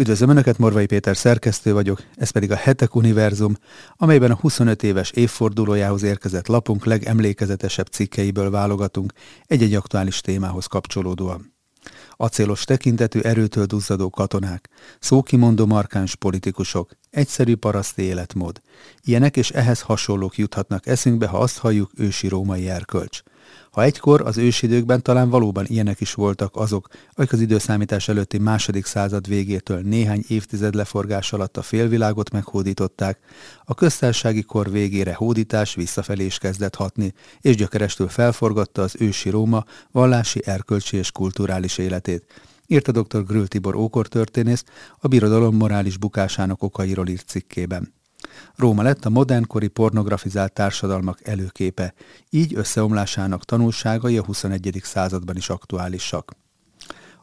Üdvözlöm Önöket, Morvai Péter szerkesztő vagyok, ez pedig a Hetek Univerzum, amelyben a 25 éves évfordulójához érkezett lapunk legemlékezetesebb cikkeiből válogatunk egy-egy aktuális témához kapcsolódóan. Acélos tekintetű erőtől duzzadó katonák, szókimondó markáns politikusok, egyszerű paraszti életmód. Ilyenek és ehhez hasonlók juthatnak eszünkbe, ha azt halljuk ősi római erkölcs. Ha egykor az ősidőkben talán valóban ilyenek is voltak azok, akik az időszámítás előtti második század végétől néhány évtized leforgás alatt a félvilágot meghódították, a köztársasági kor végére hódítás visszafelé is kezdett hatni, és gyökerestől felforgatta az ősi Róma vallási, erkölcsi és kulturális életét, írta dr. Grül Tibor ókortörténész a birodalom morális bukásának okairól írt cikkében. Róma lett a modernkori pornografizált társadalmak előképe, így összeomlásának tanulságai a 21. században is aktuálisak.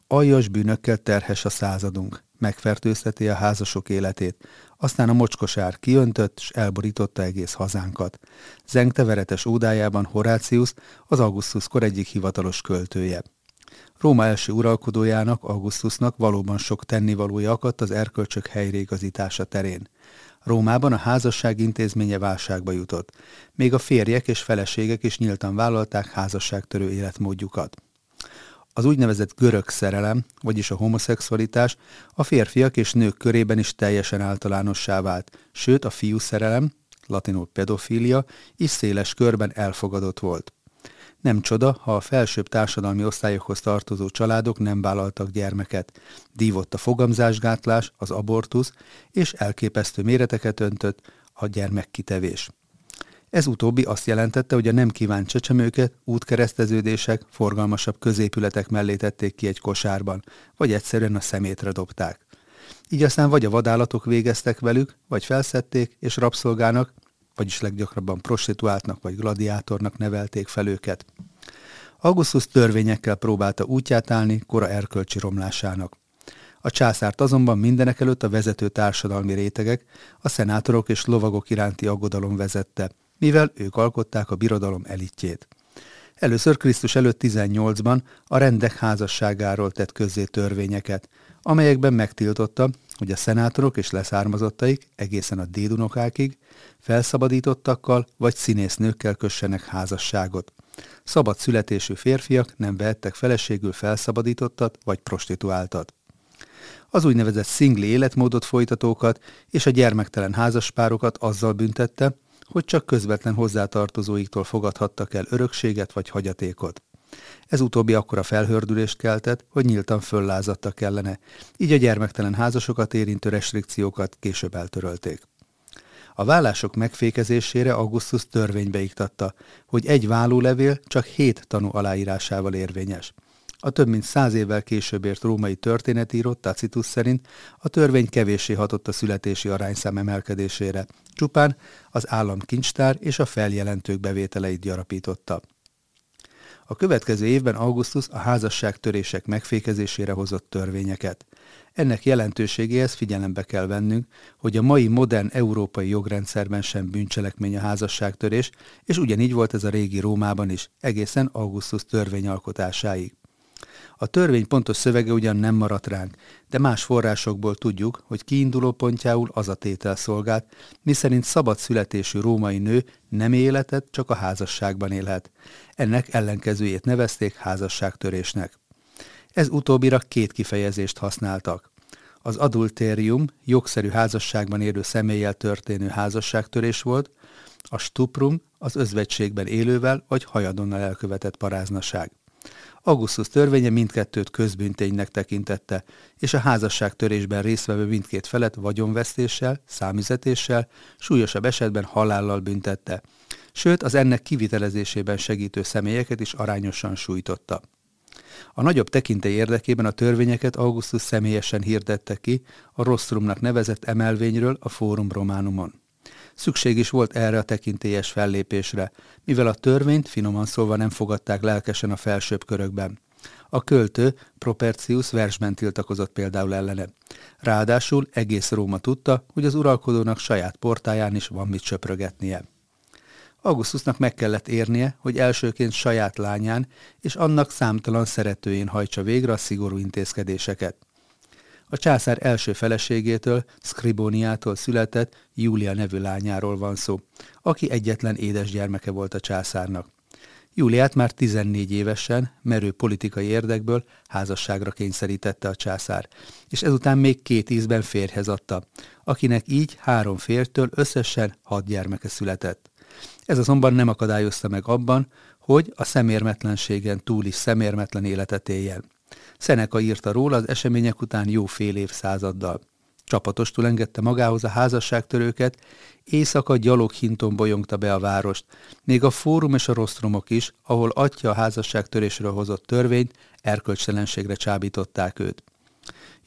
Aljas bűnökkel terhes a századunk, megfertőzteti a házasok életét, aztán a mocskosár kiöntött és elborította egész hazánkat. Zengte veretes ódájában Horácius, az Augustus-kor egyik hivatalos költője. Róma első uralkodójának, Augustusnak valóban sok tennivalója akadt az erkölcsök helyreigazítása terén. Rómában a házasság intézménye válságba jutott. Még a férjek és feleségek is nyíltan vállalták házasságtörő életmódjukat. Az úgynevezett görög szerelem, vagyis a homoszexualitás a férfiak és nők körében is teljesen általánossá vált, sőt a fiú szerelem, latinul pedofília, is széles körben elfogadott volt. Nem csoda, ha a felsőbb társadalmi osztályokhoz tartozó családok nem vállaltak gyermeket. Dívott a fogamzásgátlás, az abortusz, és elképesztő méreteket öntött a gyermekkitevés. Ez utóbbi azt jelentette, hogy a nem kívánt csecsemőket útkereszteződések, forgalmasabb középületek mellé tették ki egy kosárban, vagy egyszerűen a szemétre dobták. Így aztán vagy a vadállatok végeztek velük, vagy felszedték, és rabszolgának, vagyis leggyakrabban prostituáltnak vagy gladiátornak nevelték fel őket. Augustus törvényekkel próbálta útját állni kora erkölcsi romlásának. A császárt azonban mindenek előtt a vezető társadalmi rétegek, a szenátorok és lovagok iránti aggodalom vezette, mivel ők alkották a birodalom elitjét. Először Krisztus előtt 18-ban a rendek házasságáról tett közzé törvényeket, amelyekben megtiltotta, hogy a szenátorok és leszármazottaik egészen a dédunokákig felszabadítottakkal vagy színésznőkkel kössenek házasságot. Szabad születésű férfiak nem vehettek feleségül felszabadítottat vagy prostituáltat. Az úgynevezett szingli életmódot folytatókat és a gyermektelen házaspárokat azzal büntette, hogy csak közvetlen hozzátartozóiktól fogadhattak el örökséget vagy hagyatékot. Ez utóbbi akkora felhördülést keltett, hogy nyíltan föllázadtak ellene, így a gyermektelen házasokat érintő restrikciókat később eltörölték. A vállások megfékezésére Augustus törvénybe iktatta, hogy egy vállólevél csak hét tanú aláírásával érvényes. A több mint száz évvel később ért római történetíró Tacitus szerint a törvény kevéssé hatott a születési arányszám emelkedésére, csupán az állam kincstár és a feljelentők bevételeit gyarapította. A következő évben Augustus a házasság törések megfékezésére hozott törvényeket. Ennek jelentőségéhez figyelembe kell vennünk, hogy a mai modern európai jogrendszerben sem bűncselekmény a házasságtörés, és ugyanígy volt ez a régi Rómában is, egészen Augustus törvényalkotásáig. A törvény pontos szövege ugyan nem maradt ránk, de más forrásokból tudjuk, hogy kiinduló pontjául az a tétel szolgált, miszerint szabad születésű római nő nem életet, csak a házasságban élhet. Ennek ellenkezőjét nevezték házasságtörésnek. Ez utóbbira két kifejezést használtak. Az adultérium jogszerű házasságban élő személlyel történő házasságtörés volt, a stuprum az özvegységben élővel vagy hajadonnal elkövetett paráznaság. Augustus törvénye mindkettőt közbünténynek tekintette, és a házasságtörésben résztvevő mindkét felet vagyonvesztéssel, számüzetéssel, súlyosabb esetben halállal büntette, sőt az ennek kivitelezésében segítő személyeket is arányosan sújtotta. A nagyobb tekintély érdekében a törvényeket Augustus személyesen hirdette ki a Rostrumnak nevezett emelvényről a Fórum Románumon. Szükség is volt erre a tekintélyes fellépésre, mivel a törvényt finoman szólva nem fogadták lelkesen a felsőbb körökben. A költő Propercius versben tiltakozott például ellene. Ráadásul egész Róma tudta, hogy az uralkodónak saját portáján is van mit söprögetnie. Augustusnak meg kellett érnie, hogy elsőként saját lányán és annak számtalan szeretőjén hajtsa végre a szigorú intézkedéseket. A császár első feleségétől, Scriboniától született Júlia nevű lányáról van szó, aki egyetlen édesgyermeke volt a császárnak. Júliát már 14 évesen, merő politikai érdekből házasságra kényszerítette a császár, és ezután még két ízben férhez adta, akinek így három fértől összesen hat gyermeke született. Ez azonban nem akadályozta meg abban, hogy a szemérmetlenségen túl is szemérmetlen életet éljen. Szeneka írta róla az események után jó fél évszázaddal. Csapatostul engedte magához a házasságtörőket, éjszaka gyaloghinton bolyongta be a várost, még a fórum és a rostromok is, ahol atya a házasságtörésről hozott törvényt, erkölcstelenségre csábították őt.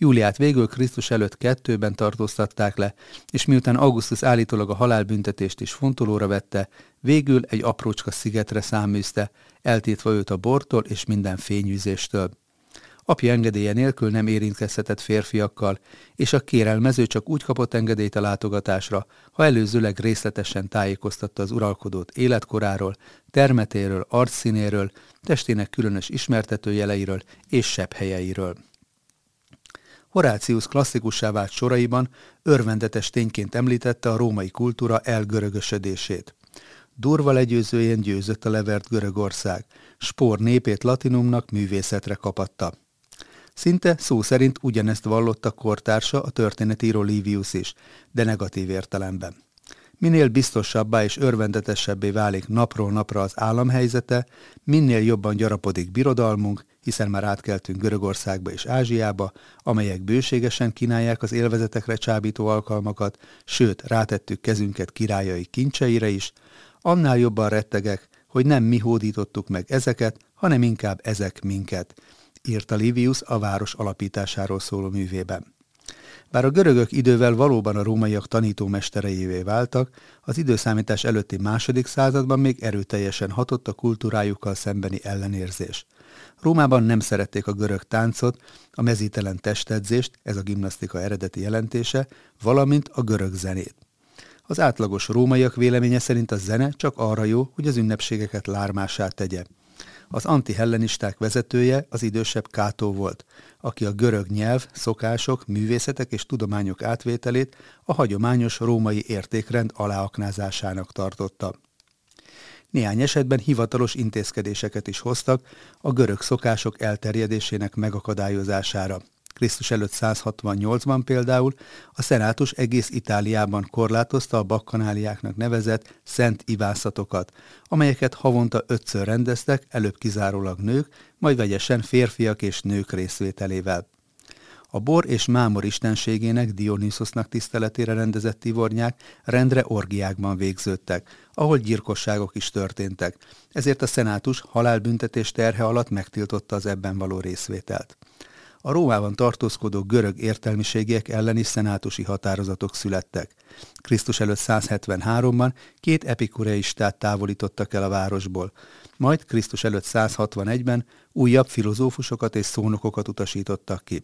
Júliát végül Krisztus előtt kettőben tartóztatták le, és miután Augustus állítólag a halálbüntetést is fontolóra vette, végül egy aprócska szigetre száműzte, eltétve őt a bortól és minden fényűzéstől. Apja engedélye nélkül nem érintkezhetett férfiakkal, és a kérelmező csak úgy kapott engedélyt a látogatásra, ha előzőleg részletesen tájékoztatta az uralkodót életkoráról, termetéről, arcszínéről, testének különös ismertetőjeleiről és sebb helyeiről. Horácius klasszikussá vált soraiban örvendetes tényként említette a római kultúra elgörögösödését. Durva legyőzőjén győzött a levert Görögország, spór népét latinumnak művészetre kapatta. Szinte szó szerint ugyanezt vallotta kortársa a történetíró Livius is, de negatív értelemben. Minél biztosabbá és örvendetesebbé válik napról napra az államhelyzete, minél jobban gyarapodik birodalmunk, hiszen már átkeltünk Görögországba és Ázsiába, amelyek bőségesen kínálják az élvezetekre csábító alkalmakat, sőt, rátettük kezünket királyai kincseire is, annál jobban rettegek, hogy nem mi hódítottuk meg ezeket, hanem inkább ezek minket, írta Livius a város alapításáról szóló művében. Bár a görögök idővel valóban a rómaiak tanítómestereivé váltak, az időszámítás előtti második században még erőteljesen hatott a kultúrájukkal szembeni ellenérzés. Rómában nem szerették a görög táncot, a mezítelen testedzést, ez a gimnasztika eredeti jelentése, valamint a görög zenét. Az átlagos rómaiak véleménye szerint a zene csak arra jó, hogy az ünnepségeket lármásá tegye. Az antihellenisták vezetője az idősebb Kátó volt, aki a görög nyelv, szokások, művészetek és tudományok átvételét a hagyományos római értékrend aláaknázásának tartotta. Néhány esetben hivatalos intézkedéseket is hoztak a görög szokások elterjedésének megakadályozására. Krisztus előtt 168-ban például a szenátus egész Itáliában korlátozta a bakkanáliáknak nevezett szent ivászatokat, amelyeket havonta ötször rendeztek, előbb kizárólag nők, majd vegyesen férfiak és nők részvételével. A bor és mámor istenségének Dionysusnak tiszteletére rendezett tivornyák rendre orgiákban végződtek, ahol gyilkosságok is történtek, ezért a szenátus halálbüntetés terhe alatt megtiltotta az ebben való részvételt a Rómában tartózkodó görög értelmiségiek elleni szenátusi határozatok születtek. Krisztus előtt 173-ban két epikureistát távolítottak el a városból, majd Krisztus előtt 161-ben újabb filozófusokat és szónokokat utasítottak ki.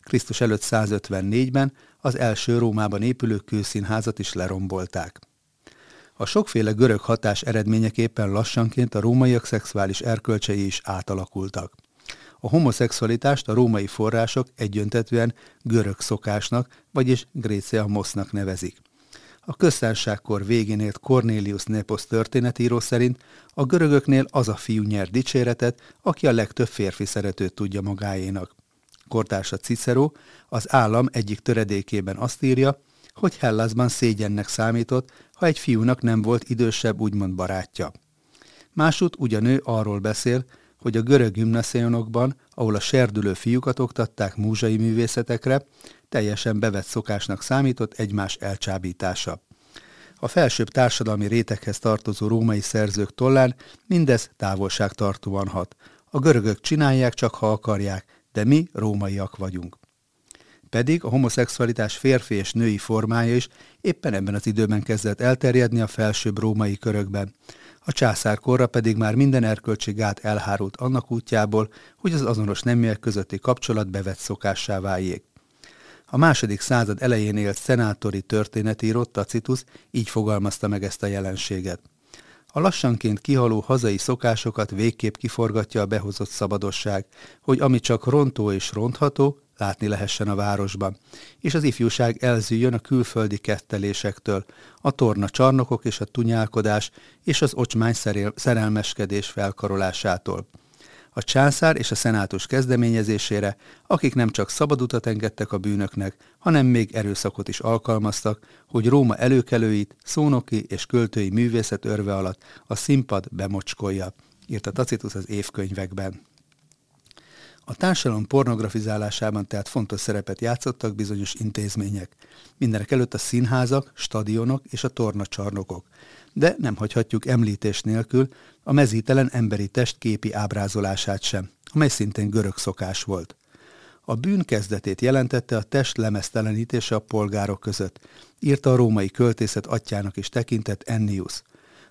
Krisztus előtt 154-ben az első Rómában épülő kőszínházat is lerombolták. A sokféle görög hatás eredményeképpen lassanként a rómaiak szexuális erkölcsei is átalakultak. A homoszexualitást a római források egyöntetően görög szokásnak, vagyis Grécia mosznak nevezik. A köztársaságkor végén élt Cornelius Nepos történetíró szerint a görögöknél az a fiú nyer dicséretet, aki a legtöbb férfi szeretőt tudja magáénak. Kortársa Cicero az állam egyik töredékében azt írja, hogy Hellasban szégyennek számított, ha egy fiúnak nem volt idősebb úgymond barátja. Másút ugyanő arról beszél, hogy a görög gimnaszionokban, ahol a serdülő fiúkat oktatták múzsai művészetekre, teljesen bevett szokásnak számított egymás elcsábítása. A felsőbb társadalmi réteghez tartozó római szerzők tollán mindez távolságtartóan hat. A görögök csinálják csak, ha akarják, de mi rómaiak vagyunk. Pedig a homoszexualitás férfi és női formája is éppen ebben az időben kezdett elterjedni a felsőbb római körökben a császárkorra pedig már minden erkölcsi gát elhárult annak útjából, hogy az azonos neműek közötti kapcsolat bevett szokássá váljék. A második század elején élt szenátori történetíró Tacitus így fogalmazta meg ezt a jelenséget. A lassanként kihaló hazai szokásokat végképp kiforgatja a behozott szabadosság, hogy ami csak rontó és rontható, látni lehessen a városban, és az ifjúság elzűjön a külföldi kettelésektől, a torna csarnokok és a tunyálkodás és az ocsmány szerelmeskedés felkarolásától. A császár és a szenátus kezdeményezésére, akik nem csak szabad utat engedtek a bűnöknek, hanem még erőszakot is alkalmaztak, hogy Róma előkelőit, szónoki és költői művészet örve alatt a színpad bemocskolja, írta Tacitus az évkönyvekben. A társadalom pornografizálásában tehát fontos szerepet játszottak bizonyos intézmények. Mindenek előtt a színházak, stadionok és a tornacsarnokok. De nem hagyhatjuk említés nélkül a mezítelen emberi test képi ábrázolását sem, amely szintén görög szokás volt. A bűn kezdetét jelentette a test lemeztelenítése a polgárok között, írta a római költészet atyának is tekintett Ennius –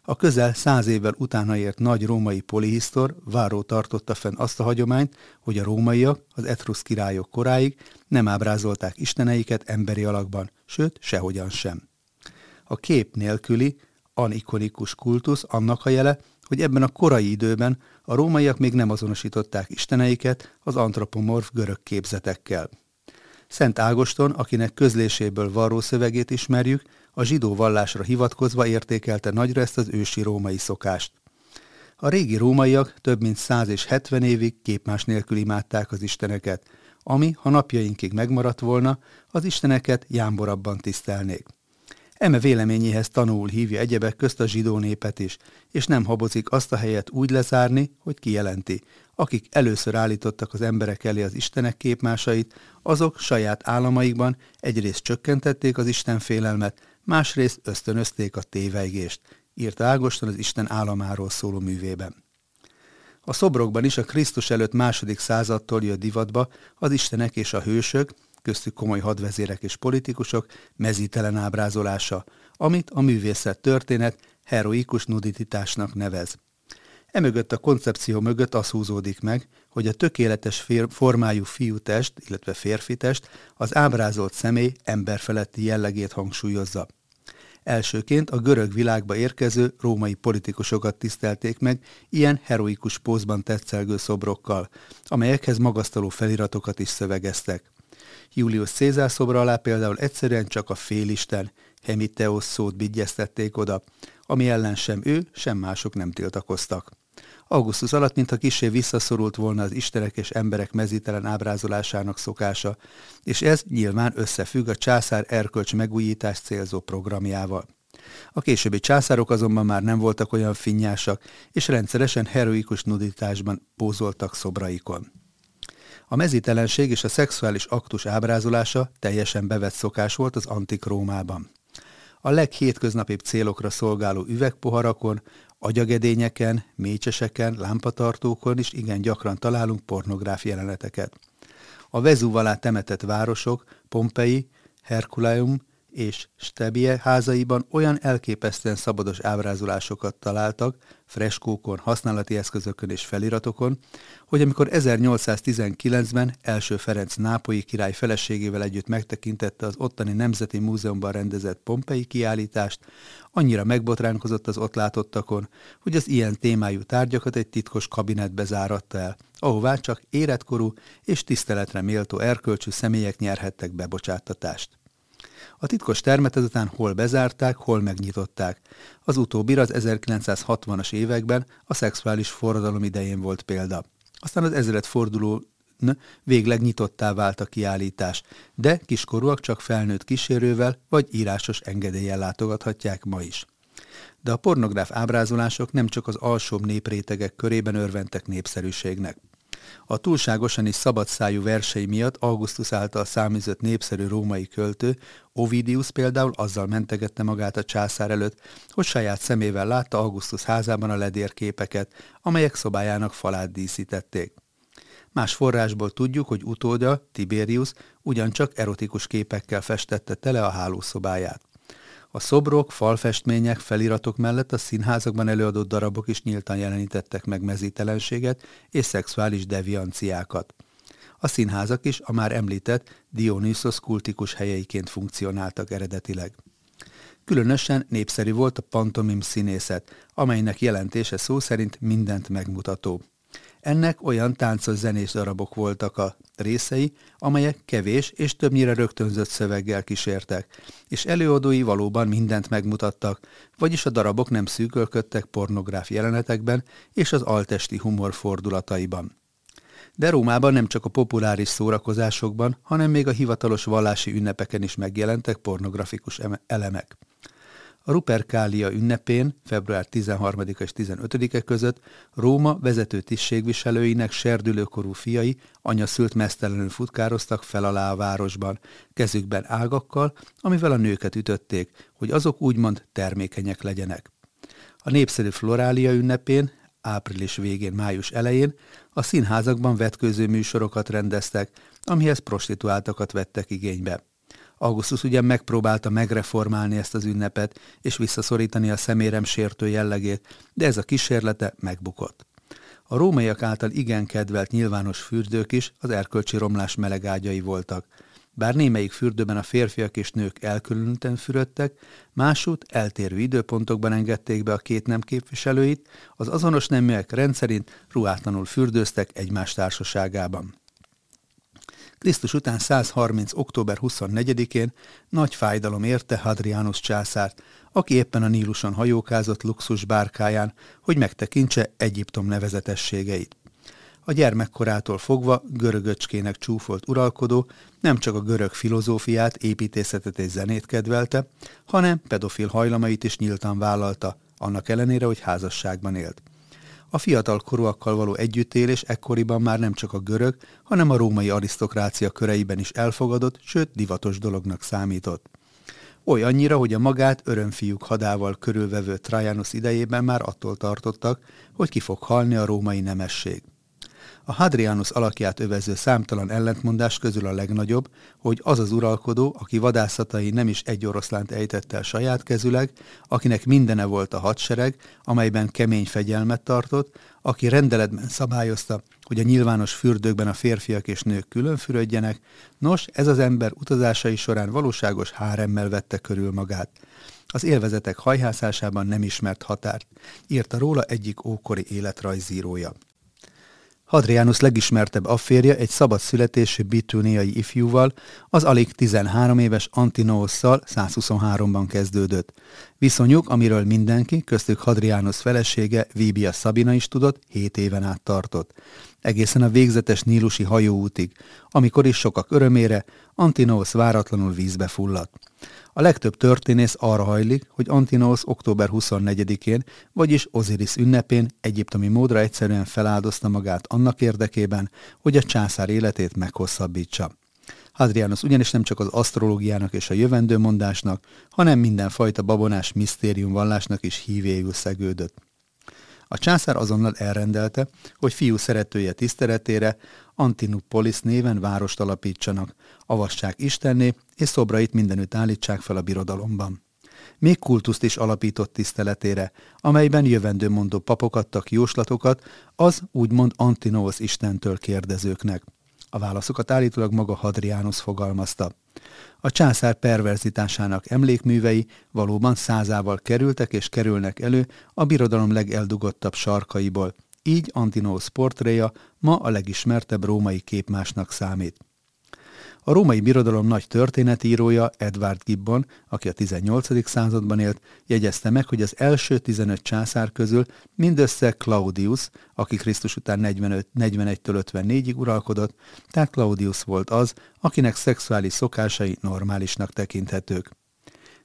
a közel száz évvel utána ért nagy római polihisztor Váró tartotta fenn azt a hagyományt, hogy a rómaiak az etrusz királyok koráig nem ábrázolták isteneiket emberi alakban, sőt, sehogyan sem. A kép nélküli, anikonikus kultusz annak a jele, hogy ebben a korai időben a rómaiak még nem azonosították isteneiket az antropomorf görög képzetekkel. Szent Ágoston, akinek közléséből varró szövegét ismerjük, a zsidó vallásra hivatkozva értékelte nagyra ezt az ősi római szokást. A régi rómaiak több mint 100 és 70 évig képmás nélkül imádták az isteneket, ami, ha napjainkig megmaradt volna, az isteneket jámborabban tisztelnék. Eme véleményéhez tanul hívja egyebek közt a zsidó népet is, és nem habozik azt a helyet úgy lezárni, hogy kijelenti. Akik először állítottak az emberek elé az istenek képmásait, azok saját államaikban egyrészt csökkentették az Isten félelmet, másrészt ösztönözték a tévejgést, írta Ágoston az Isten államáról szóló művében. A szobrokban is a Krisztus előtt második századtól jött divatba az istenek és a hősök, köztük komoly hadvezérek és politikusok mezítelen ábrázolása, amit a művészet történet heroikus nudititásnak nevez. Emögött a koncepció mögött az húzódik meg, hogy a tökéletes formájú fiútest, illetve férfitest az ábrázolt személy emberfeletti jellegét hangsúlyozza. Elsőként a görög világba érkező római politikusokat tisztelték meg ilyen heroikus pózban tetszelgő szobrokkal, amelyekhez magasztaló feliratokat is szövegeztek. Julius Cézár szobra alá például egyszerűen csak a félisten, Hemiteos szót bigyeztették oda, ami ellen sem ő, sem mások nem tiltakoztak. Augustus alatt, mintha kisé visszaszorult volna az istenek és emberek mezítelen ábrázolásának szokása, és ez nyilván összefügg a császár erkölcs megújítás célzó programjával. A későbbi császárok azonban már nem voltak olyan finnyásak, és rendszeresen heroikus nuditásban pózoltak szobraikon. A mezítelenség és a szexuális aktus ábrázolása teljesen bevett szokás volt az antik Rómában. A leghétköznapibb célokra szolgáló üvegpoharakon, agyagedényeken, mécseseken, lámpatartókon is igen gyakran találunk pornográf jeleneteket. A Vezúv alá temetett városok, Pompei, Herkuleum és Stebie házaiban olyan elképesztően szabados ábrázolásokat találtak, freskókon, használati eszközökön és feliratokon, hogy amikor 1819-ben első Ferenc nápolyi király feleségével együtt megtekintette az ottani Nemzeti Múzeumban rendezett Pompei kiállítást, annyira megbotránkozott az ott látottakon, hogy az ilyen témájú tárgyakat egy titkos kabinetbe záratta el, ahová csak életkorú és tiszteletre méltó erkölcsű személyek nyerhettek bebocsáttatást. A titkos termet ezután hol bezárták, hol megnyitották. Az utóbbira az 1960-as években a szexuális forradalom idején volt példa. Aztán az ezeret forduló végleg nyitottá vált a kiállítás, de kiskorúak csak felnőtt kísérővel vagy írásos engedéllyel látogathatják ma is. De a pornográf ábrázolások nem csak az alsóbb néprétegek körében örventek népszerűségnek. A túlságosan is szabadszájú versei miatt Augustus által számított népszerű római költő, Ovidius például azzal mentegette magát a császár előtt, hogy saját szemével látta Augustus házában a ledérképeket, amelyek szobájának falát díszítették. Más forrásból tudjuk, hogy utódja, Tiberius, ugyancsak erotikus képekkel festette tele a hálószobáját. A szobrok, falfestmények, feliratok mellett a színházakban előadott darabok is nyíltan jelenítettek meg mezítelenséget és szexuális devianciákat. A színházak is a már említett Dionysos kultikus helyeiként funkcionáltak eredetileg. Különösen népszerű volt a pantomim színészet, amelynek jelentése szó szerint mindent megmutató. Ennek olyan táncos zenés darabok voltak a részei, amelyek kevés és többnyire rögtönzött szöveggel kísértek, és előadói valóban mindent megmutattak, vagyis a darabok nem szűkölködtek pornográf jelenetekben és az altesti humor fordulataiban. De Rómában nem csak a populáris szórakozásokban, hanem még a hivatalos vallási ünnepeken is megjelentek pornografikus elemek. A Ruperkália ünnepén, február 13 és 15-e között Róma vezető tisztségviselőinek serdülőkorú fiai anyaszült mesztelenül futkároztak fel alá a városban, kezükben ágakkal, amivel a nőket ütötték, hogy azok úgymond termékenyek legyenek. A népszerű Florália ünnepén, április végén, május elején a színházakban vetkőző műsorokat rendeztek, amihez prostituáltakat vettek igénybe. Augustus ugyan megpróbálta megreformálni ezt az ünnepet, és visszaszorítani a szemérem sértő jellegét, de ez a kísérlete megbukott. A rómaiak által igen kedvelt nyilvános fürdők is az erkölcsi romlás melegágyai voltak. Bár némelyik fürdőben a férfiak és nők elkülönülten fürödtek, másút eltérő időpontokban engedték be a két nem képviselőit, az azonos neműek rendszerint ruhátlanul fürdőztek egymás társaságában. Krisztus után 130. október 24-én nagy fájdalom érte Hadrianus császárt, aki éppen a Níluson hajókázott luxus bárkáján, hogy megtekintse Egyiptom nevezetességeit. A gyermekkorától fogva görögöcskének csúfolt uralkodó nem csak a görög filozófiát, építészetet és zenét kedvelte, hanem pedofil hajlamait is nyíltan vállalta, annak ellenére, hogy házasságban élt. A fiatal korúakkal való együttélés ekkoriban már nem csak a görög, hanem a római arisztokrácia köreiben is elfogadott, sőt divatos dolognak számított. Olyannyira, hogy a magát örömfiúk hadával körülvevő Trajanus idejében már attól tartottak, hogy ki fog halni a római nemesség. A Hadrianus alakját övező számtalan ellentmondás közül a legnagyobb, hogy az az uralkodó, aki vadászatai nem is egy oroszlánt ejtett el saját kezüleg, akinek mindene volt a hadsereg, amelyben kemény fegyelmet tartott, aki rendeletben szabályozta, hogy a nyilvános fürdőkben a férfiak és nők külön fürödjenek, nos, ez az ember utazásai során valóságos háremmel vette körül magát. Az élvezetek hajhászásában nem ismert határt, írta róla egyik ókori életrajzírója. Hadrianus legismertebb afférje egy szabad születésű bitúniai ifjúval, az alig 13 éves Antinoosszal 123-ban kezdődött. Viszonyuk, amiről mindenki, köztük Hadrianus felesége, Víbia Szabina is tudott, 7 éven át tartott. Egészen a végzetes nílusi hajóútig, amikor is sokak örömére Antinous váratlanul vízbe fulladt. A legtöbb történész arra hajlik, hogy Antinous október 24-én, vagyis Osiris ünnepén egyiptomi módra egyszerűen feláldozta magát annak érdekében, hogy a császár életét meghosszabbítsa. Hadrianus ugyanis nem csak az asztrológiának és a jövendőmondásnak, hanem mindenfajta babonás misztérium vallásnak is hívéül szegődött. A császár azonnal elrendelte, hogy fiú szeretője tiszteletére Antinupolis néven várost alapítsanak, avassák Istenné, és szobrait mindenütt állítsák fel a birodalomban. Még kultuszt is alapított tiszteletére, amelyben jövendőmondó papok adtak jóslatokat az úgymond Antinous istentől kérdezőknek. A válaszokat állítólag maga Hadrianus fogalmazta. A császár perverzitásának emlékművei valóban százával kerültek és kerülnek elő a birodalom legeldugottabb sarkaiból, így Antinous portréja ma a legismertebb római képmásnak számít. A római birodalom nagy történetírója Edward Gibbon, aki a 18. században élt, jegyezte meg, hogy az első 15 császár közül mindössze Claudius, aki Krisztus után 45, 41-től 54-ig uralkodott, tehát Claudius volt az, akinek szexuális szokásai normálisnak tekinthetők.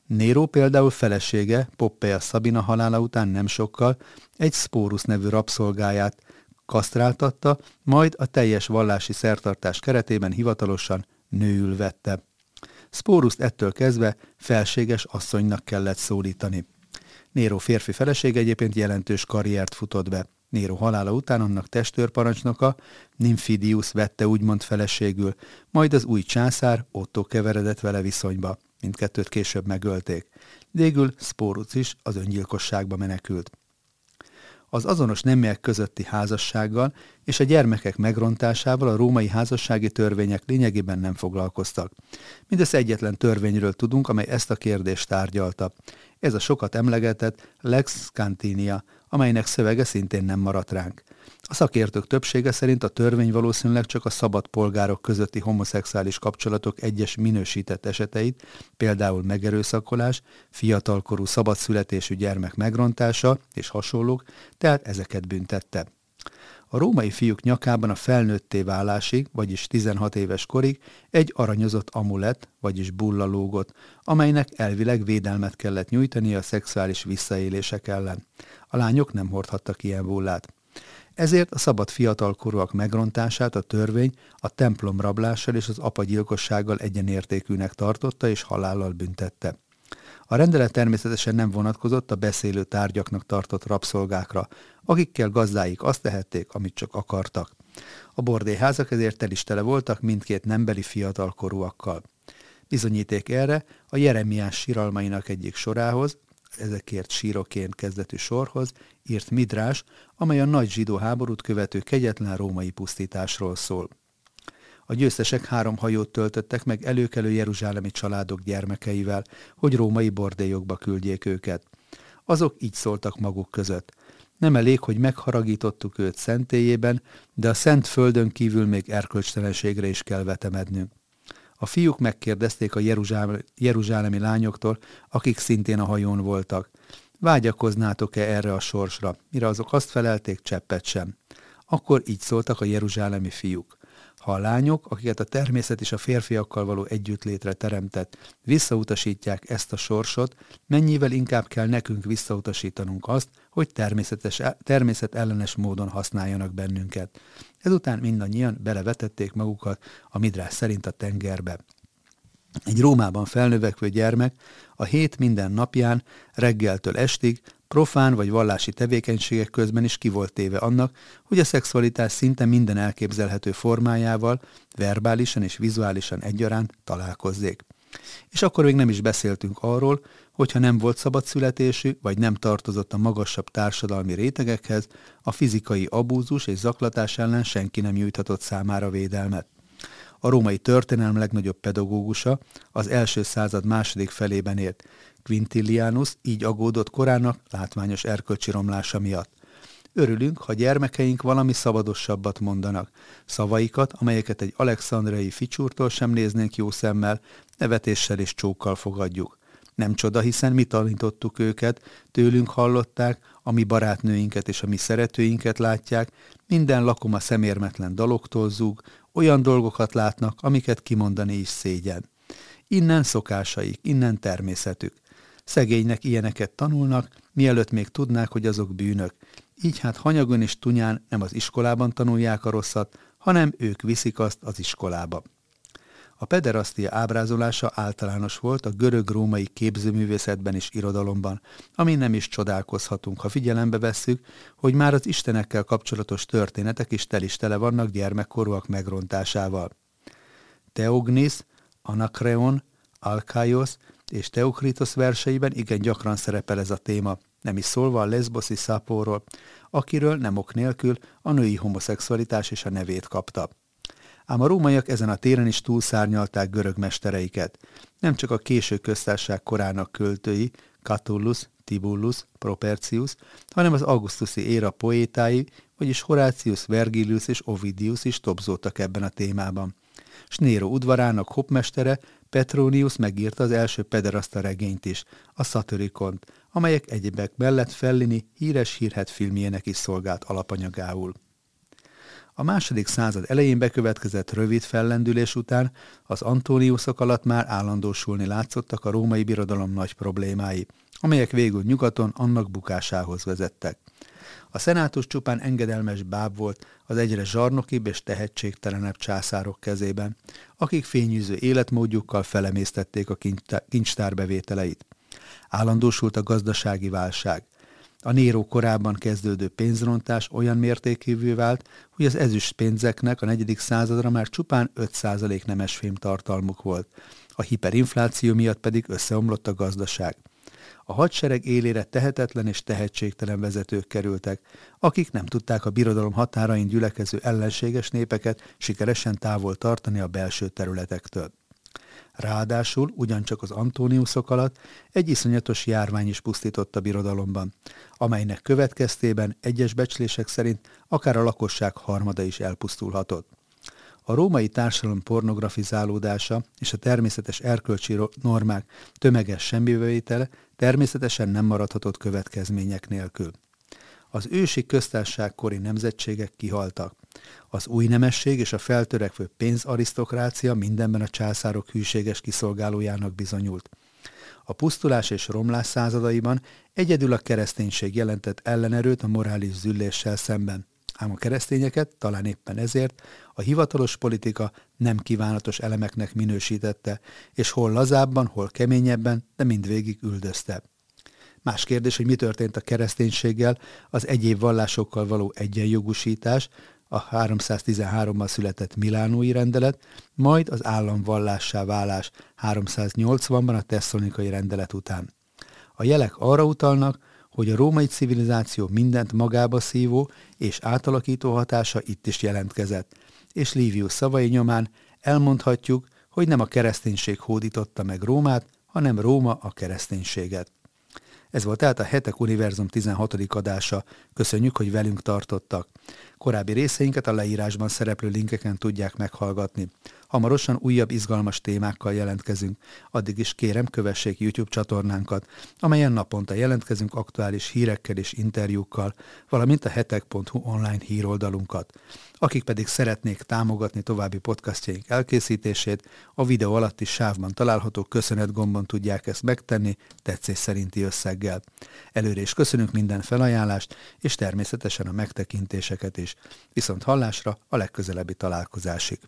Nero például felesége, Poppaea Szabina halála után nem sokkal egy Spórus nevű rabszolgáját kasztráltatta, majd a teljes vallási szertartás keretében hivatalosan nőül vette. Spóruszt ettől kezdve felséges asszonynak kellett szólítani. Nero férfi feleség egyébként jelentős karriert futott be. Nero halála után annak testőrparancsnoka, Nymphidius vette úgymond feleségül, majd az új császár Otto keveredett vele viszonyba. Mindkettőt később megölték. Végül Spórus is az öngyilkosságba menekült. Az azonos neműek közötti házassággal és a gyermekek megrontásával a római házassági törvények lényegében nem foglalkoztak. Mindössze egyetlen törvényről tudunk, amely ezt a kérdést tárgyalta. Ez a sokat emlegetett Lex Cantinia, amelynek szövege szintén nem maradt ránk. A szakértők többsége szerint a törvény valószínűleg csak a szabad polgárok közötti homoszexuális kapcsolatok egyes minősített eseteit, például megerőszakolás, fiatalkorú szabadszületésű gyermek megrontása és hasonlók, tehát ezeket büntette. A római fiúk nyakában a felnőtté válásig, vagyis 16 éves korig egy aranyozott amulet, vagyis bulla lógott, amelynek elvileg védelmet kellett nyújtani a szexuális visszaélések ellen. A lányok nem hordhattak ilyen bullát. Ezért a szabad fiatalkorúak megrontását a törvény a templom rablással és az apagyilkossággal egyenértékűnek tartotta és halállal büntette. A rendelet természetesen nem vonatkozott a beszélő tárgyaknak tartott rabszolgákra, akikkel gazdáik azt tehették, amit csak akartak. A bordéházak ezért tel is tele voltak mindkét nembeli fiatalkorúakkal. Bizonyíték erre a Jeremiás síralmainak egyik sorához, ezekért síroként kezdetű sorhoz írt Midrás, amely a nagy zsidó háborút követő kegyetlen római pusztításról szól. A győztesek három hajót töltöttek meg előkelő jeruzsálemi családok gyermekeivel, hogy római bordélyokba küldjék őket. Azok így szóltak maguk között. Nem elég, hogy megharagítottuk őt szentélyében, de a szent földön kívül még erkölcstelenségre is kell vetemednünk. A fiúk megkérdezték a jeruzsálemi, lányoktól, akik szintén a hajón voltak. Vágyakoznátok-e erre a sorsra? Mire azok azt felelték, cseppet sem. Akkor így szóltak a jeruzsálemi fiúk. Ha a lányok, akiket a természet és a férfiakkal való együttlétre teremtett, visszautasítják ezt a sorsot, mennyivel inkább kell nekünk visszautasítanunk azt, hogy természetes, természet ellenes módon használjanak bennünket. Ezután mindannyian belevetették magukat a midrás szerint a tengerbe. Egy Rómában felnövekvő gyermek a hét minden napján, reggeltől estig profán vagy vallási tevékenységek közben is ki volt téve annak, hogy a szexualitás szinte minden elképzelhető formájával, verbálisan és vizuálisan egyaránt találkozzék. És akkor még nem is beszéltünk arról, hogyha nem volt szabad születésű, vagy nem tartozott a magasabb társadalmi rétegekhez, a fizikai abúzus és zaklatás ellen senki nem nyújthatott számára védelmet. A római történelem legnagyobb pedagógusa az első század második felében élt, Quintilianus így agódott korának látványos erkölcsi romlása miatt. Örülünk, ha gyermekeink valami szabadosabbat mondanak. Szavaikat, amelyeket egy alexandrai ficsúrtól sem néznénk jó szemmel, nevetéssel és csókkal fogadjuk. Nem csoda, hiszen mi tanítottuk őket, tőlünk hallották, a mi barátnőinket és a mi szeretőinket látják, minden lakom a szemérmetlen daloktól zúg, olyan dolgokat látnak, amiket kimondani is szégyen. Innen szokásaik, innen természetük. Szegénynek ilyeneket tanulnak, mielőtt még tudnák, hogy azok bűnök. Így hát hanyagon és tunyán nem az iskolában tanulják a rosszat, hanem ők viszik azt az iskolába. A pederasztia ábrázolása általános volt a görög-római képzőművészetben és irodalomban, ami nem is csodálkozhatunk, ha figyelembe vesszük, hogy már az istenekkel kapcsolatos történetek is tel is tele vannak gyermekkorúak megrontásával. Teognis, Anakreon, Alkaios és Teokritos verseiben igen gyakran szerepel ez a téma, nem is szólva a leszboszi szápóról, akiről nem ok nélkül a női homoszexualitás is a nevét kapta. Ám a rómaiak ezen a téren is túlszárnyalták görög mestereiket. Nem csak a késő köztársaság korának költői, Catullus, Tibullus, Propercius, hanem az augusztusi éra poétái, vagyis Horácius, Vergilius és Ovidius is tobzódtak ebben a témában. S Nero udvarának hopmestere Petronius megírta az első pederasta regényt is, a Satyricont, amelyek egyebek mellett Fellini híres hírhet filmjének is szolgált alapanyagául. A második század elején bekövetkezett rövid fellendülés után az Antóniuszok alatt már állandósulni látszottak a római birodalom nagy problémái, amelyek végül nyugaton annak bukásához vezettek. A szenátus csupán engedelmes báb volt az egyre zsarnokibb és tehetségtelenebb császárok kezében, akik fényűző életmódjukkal felemésztették a kincstár bevételeit. Állandósult a gazdasági válság. A Néró korábban kezdődő pénzrontás olyan mértékűvé vált, hogy az ezüst pénzeknek a negyedik századra már csupán 5% nemesfém tartalmuk volt. A hiperinfláció miatt pedig összeomlott a gazdaság. A hadsereg élére tehetetlen és tehetségtelen vezetők kerültek, akik nem tudták a birodalom határain gyülekező ellenséges népeket sikeresen távol tartani a belső területektől. Ráadásul ugyancsak az Antóniuszok alatt egy iszonyatos járvány is pusztított a birodalomban, amelynek következtében egyes becslések szerint akár a lakosság harmada is elpusztulhatott. A római társadalom pornografizálódása és a természetes erkölcsi normák tömeges semmibevétele természetesen nem maradhatott következmények nélkül. Az ősi köztársaságkori nemzetségek kihaltak. Az új nemesség és a feltörekvő pénzarisztokrácia mindenben a császárok hűséges kiszolgálójának bizonyult. A pusztulás és romlás századaiban egyedül a kereszténység jelentett ellenerőt a morális zülléssel szemben. Ám a keresztényeket talán éppen ezért a hivatalos politika nem kívánatos elemeknek minősítette, és hol lazábban, hol keményebben, de mindvégig üldözte. Más kérdés, hogy mi történt a kereszténységgel, az egyéb vallásokkal való egyenjogúsítás, a 313-ban született Milánói rendelet, majd az állam vallássá válás 380-ban a tesszonikai rendelet után. A jelek arra utalnak, hogy a római civilizáció mindent magába szívó és átalakító hatása itt is jelentkezett, és Livius szavai nyomán elmondhatjuk, hogy nem a kereszténység hódította meg Rómát, hanem Róma a kereszténységet. Ez volt tehát a Hetek Univerzum 16. adása. Köszönjük, hogy velünk tartottak. Korábbi részeinket a leírásban szereplő linkeken tudják meghallgatni. Hamarosan újabb izgalmas témákkal jelentkezünk. Addig is kérem, kövessék YouTube csatornánkat, amelyen naponta jelentkezünk aktuális hírekkel és interjúkkal, valamint a hetek.hu online híroldalunkat. Akik pedig szeretnék támogatni további podcastjaink elkészítését, a videó alatti sávban található köszönet gombon tudják ezt megtenni tetszés szerinti összeggel. Előre is köszönünk minden felajánlást, és természetesen a megtekintéseket is. Viszont hallásra a legközelebbi találkozásig.